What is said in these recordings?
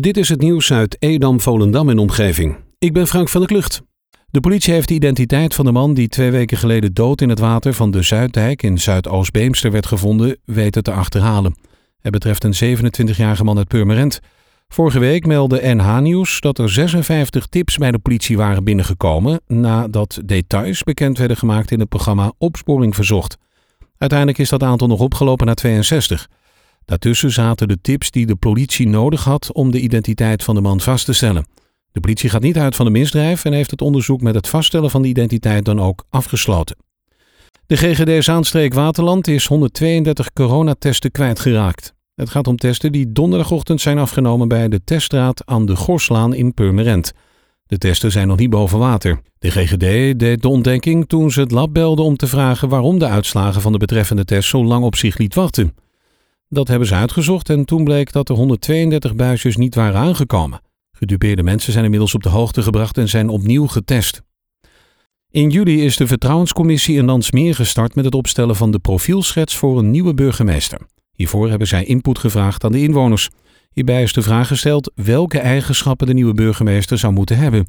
Dit is het nieuws uit Edam, Volendam en omgeving. Ik ben Frank van der Klucht. De politie heeft de identiteit van de man die twee weken geleden dood in het water van de Zuiddijk in Zuidoost-Beemster werd gevonden, weten te achterhalen. Het betreft een 27-jarige man uit Purmerend. Vorige week meldde NH Nieuws dat er 56 tips bij de politie waren binnengekomen nadat details bekend werden gemaakt in het programma Opsporing Verzocht. Uiteindelijk is dat aantal nog opgelopen naar 62. Daartussen zaten de tips die de politie nodig had om de identiteit van de man vast te stellen. De politie gaat niet uit van de misdrijf en heeft het onderzoek met het vaststellen van de identiteit dan ook afgesloten. De GGD Zaanstreek Waterland is 132 coronatesten kwijtgeraakt. Het gaat om testen die donderdagochtend zijn afgenomen bij de teststraat aan de Gorslaan in Purmerend. De testen zijn nog niet boven water. De GGD deed de ontdekking toen ze het lab belden om te vragen waarom de uitslagen van de betreffende test zo lang op zich liet wachten. Dat hebben ze uitgezocht en toen bleek dat er 132 buisjes niet waren aangekomen. Gedupeerde mensen zijn inmiddels op de hoogte gebracht en zijn opnieuw getest. In juli is de Vertrouwenscommissie in Landsmeer gestart met het opstellen van de profielschets voor een nieuwe burgemeester. Hiervoor hebben zij input gevraagd aan de inwoners. Hierbij is de vraag gesteld welke eigenschappen de nieuwe burgemeester zou moeten hebben.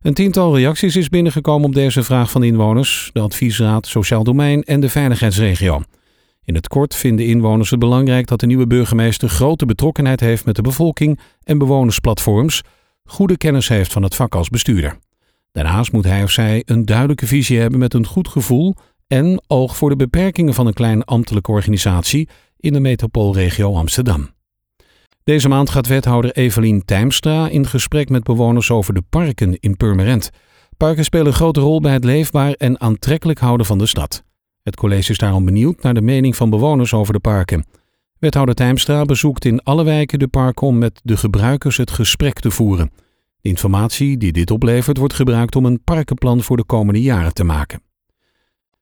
Een tiental reacties is binnengekomen op deze vraag van inwoners, de adviesraad Sociaal Domein en de Veiligheidsregio. In het kort vinden inwoners het belangrijk dat de nieuwe burgemeester grote betrokkenheid heeft met de bevolking en bewonersplatforms, goede kennis heeft van het vak als bestuurder. Daarnaast moet hij of zij een duidelijke visie hebben met een goed gevoel en oog voor de beperkingen van een kleine ambtelijke organisatie in de metropoolregio Amsterdam. Deze maand gaat wethouder Evelien Tijmstra in gesprek met bewoners over de parken in Purmerend. Parken spelen een grote rol bij het leefbaar en aantrekkelijk houden van de stad. Het college is daarom benieuwd naar de mening van bewoners over de parken. Wethouder Tijmstra bezoekt in alle wijken de parken om met de gebruikers het gesprek te voeren. De informatie die dit oplevert wordt gebruikt om een parkenplan voor de komende jaren te maken.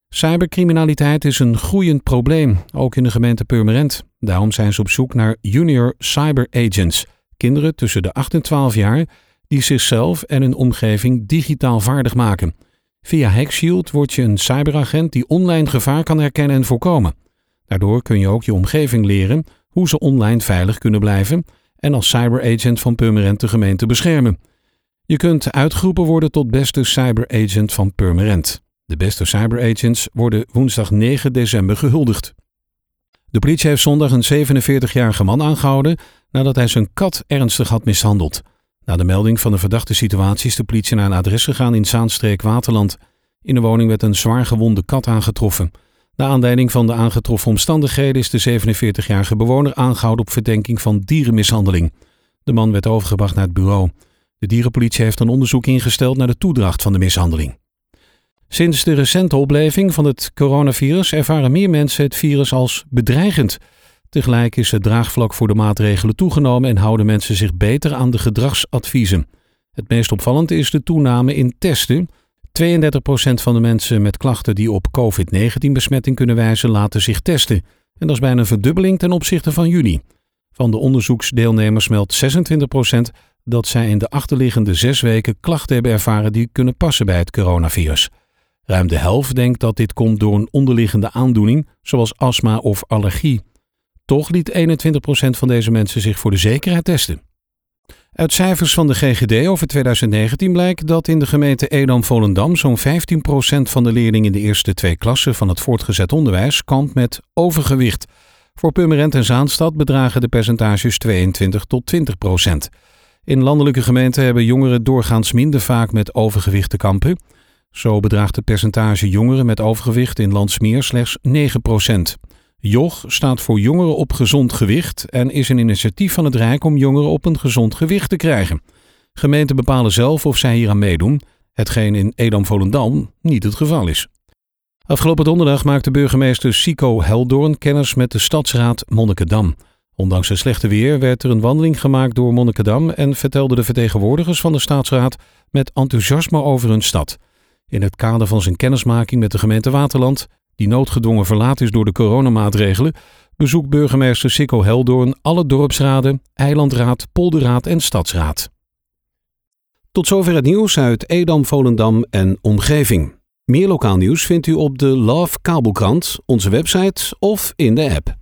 Cybercriminaliteit is een groeiend probleem, ook in de gemeente Purmerend. Daarom zijn ze op zoek naar junior cyber agents, kinderen tussen de 8 en 12 jaar die zichzelf en hun omgeving digitaal vaardig maken. Via HackShield word je een cyberagent die online gevaar kan herkennen en voorkomen. Daardoor kun je ook je omgeving leren hoe ze online veilig kunnen blijven en als cyberagent van Purmerend de gemeente beschermen. Je kunt uitgeroepen worden tot beste cyberagent van Purmerend. De beste cyberagents worden woensdag 9 december gehuldigd. De politie heeft zondag een 47-jarige man aangehouden nadat hij zijn kat ernstig had mishandeld. Na de melding van de verdachte situatie is de politie naar een adres gegaan in Zaanstreek Waterland. In de woning werd een zwaar gewonde kat aangetroffen. Na aanleiding van de aangetroffen omstandigheden is de 47-jarige bewoner aangehouden op verdenking van dierenmishandeling. De man werd overgebracht naar het bureau. De dierenpolitie heeft een onderzoek ingesteld naar de toedracht van de mishandeling. Sinds de recente opleving van het coronavirus ervaren meer mensen het virus als bedreigend. Tegelijk is het draagvlak voor de maatregelen toegenomen en houden mensen zich beter aan de gedragsadviezen. Het meest opvallend is de toename in testen. 32% van de mensen met klachten die op COVID-19-besmetting kunnen wijzen, laten zich testen. En dat is bijna een verdubbeling ten opzichte van juni. Van de onderzoeksdeelnemers meldt 26% dat zij in de achterliggende zes weken klachten hebben ervaren die kunnen passen bij het coronavirus. Ruim de helft denkt dat dit komt door een onderliggende aandoening, zoals astma of allergie. Toch liet 21% van deze mensen zich voor de zekerheid testen. Uit cijfers van de GGD over 2019 blijkt dat in de gemeente Edam-Volendam zo'n 15% van de leerlingen in de eerste twee klassen van het voortgezet onderwijs kampt met overgewicht. Voor Purmerend en Zaanstad bedragen de percentages 22 tot 20%. In landelijke gemeenten hebben jongeren doorgaans minder vaak met overgewicht te kampen. Zo bedraagt het percentage jongeren met overgewicht in Landsmeer slechts 9%. JOG staat voor Jongeren op Gezond Gewicht en is een initiatief van het Rijk om jongeren op een gezond gewicht te krijgen. Gemeenten bepalen zelf of zij hieraan meedoen, hetgeen in Edam-Volendam niet het geval is. Afgelopen donderdag maakte burgemeester Sico Heldoorn kennis met de stadsraad Monnikendam. Ondanks het slechte weer werd er een wandeling gemaakt door Monnikendam en vertelden de vertegenwoordigers van de staatsraad met enthousiasme over hun stad. In het kader van zijn kennismaking met de gemeente Waterland die noodgedwongen verlaten is door de coronamaatregelen, bezoekt burgemeester Sikko Heldoorn alle dorpsraden, eilandraad, polderraad en stadsraad. Tot zover het nieuws uit Edam, Volendam en omgeving. Meer lokaal nieuws vindt u op de Love Kabelkrant, onze website of in de app.